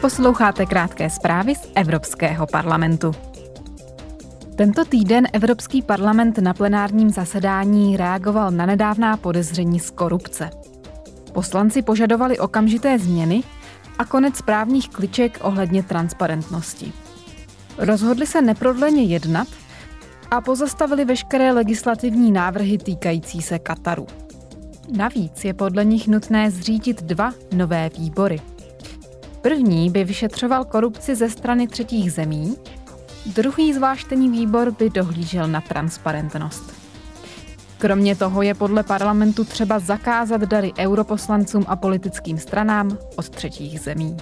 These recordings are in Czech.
Posloucháte krátké zprávy z Evropského parlamentu. Tento týden Evropský parlament na plenárním zasedání reagoval na nedávná podezření z korupce. Poslanci požadovali okamžité změny a konec právních kliček ohledně transparentnosti. Rozhodli se neprodleně jednat a pozastavili veškeré legislativní návrhy týkající se Kataru. Navíc je podle nich nutné zřídit dva nové výbory. První by vyšetřoval korupci ze strany třetích zemí, druhý zvláštní výbor by dohlížel na transparentnost. Kromě toho je podle parlamentu třeba zakázat dary europoslancům a politickým stranám od třetích zemí.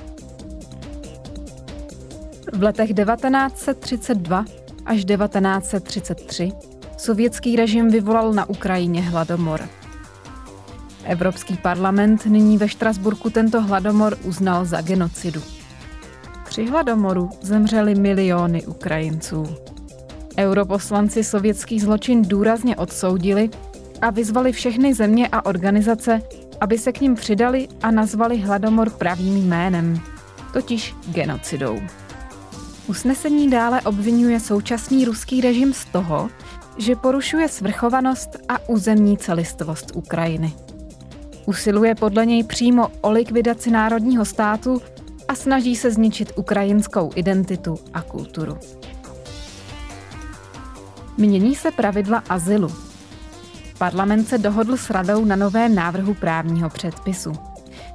V letech 1932 až 1933 sovětský režim vyvolal na Ukrajině hladomor. Evropský parlament nyní ve Štrasburku tento hladomor uznal za genocidu. Při hladomoru zemřeli miliony Ukrajinců. Europoslanci sovětský zločin důrazně odsoudili a vyzvali všechny země a organizace, aby se k ním přidali a nazvali hladomor pravým jménem, totiž genocidou. Usnesení dále obvinuje současný ruský režim z toho, že porušuje svrchovanost a územní celistvost Ukrajiny. Usiluje podle něj přímo o likvidaci národního státu a snaží se zničit ukrajinskou identitu a kulturu. Mění se pravidla azylu. Parlament se dohodl s radou na novém návrhu právního předpisu.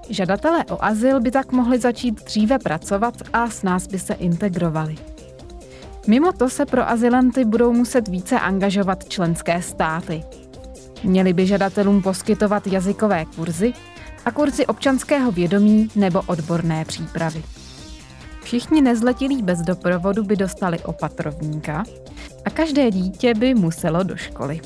Žadatelé o azyl by tak mohli začít dříve pracovat a s nás by se integrovali. Mimo to se pro azylanty budou muset více angažovat členské státy. Měli by žadatelům poskytovat jazykové kurzy a kurzy občanského vědomí nebo odborné přípravy. Všichni nezletilí bez doprovodu by dostali opatrovníka a každé dítě by muselo do školy.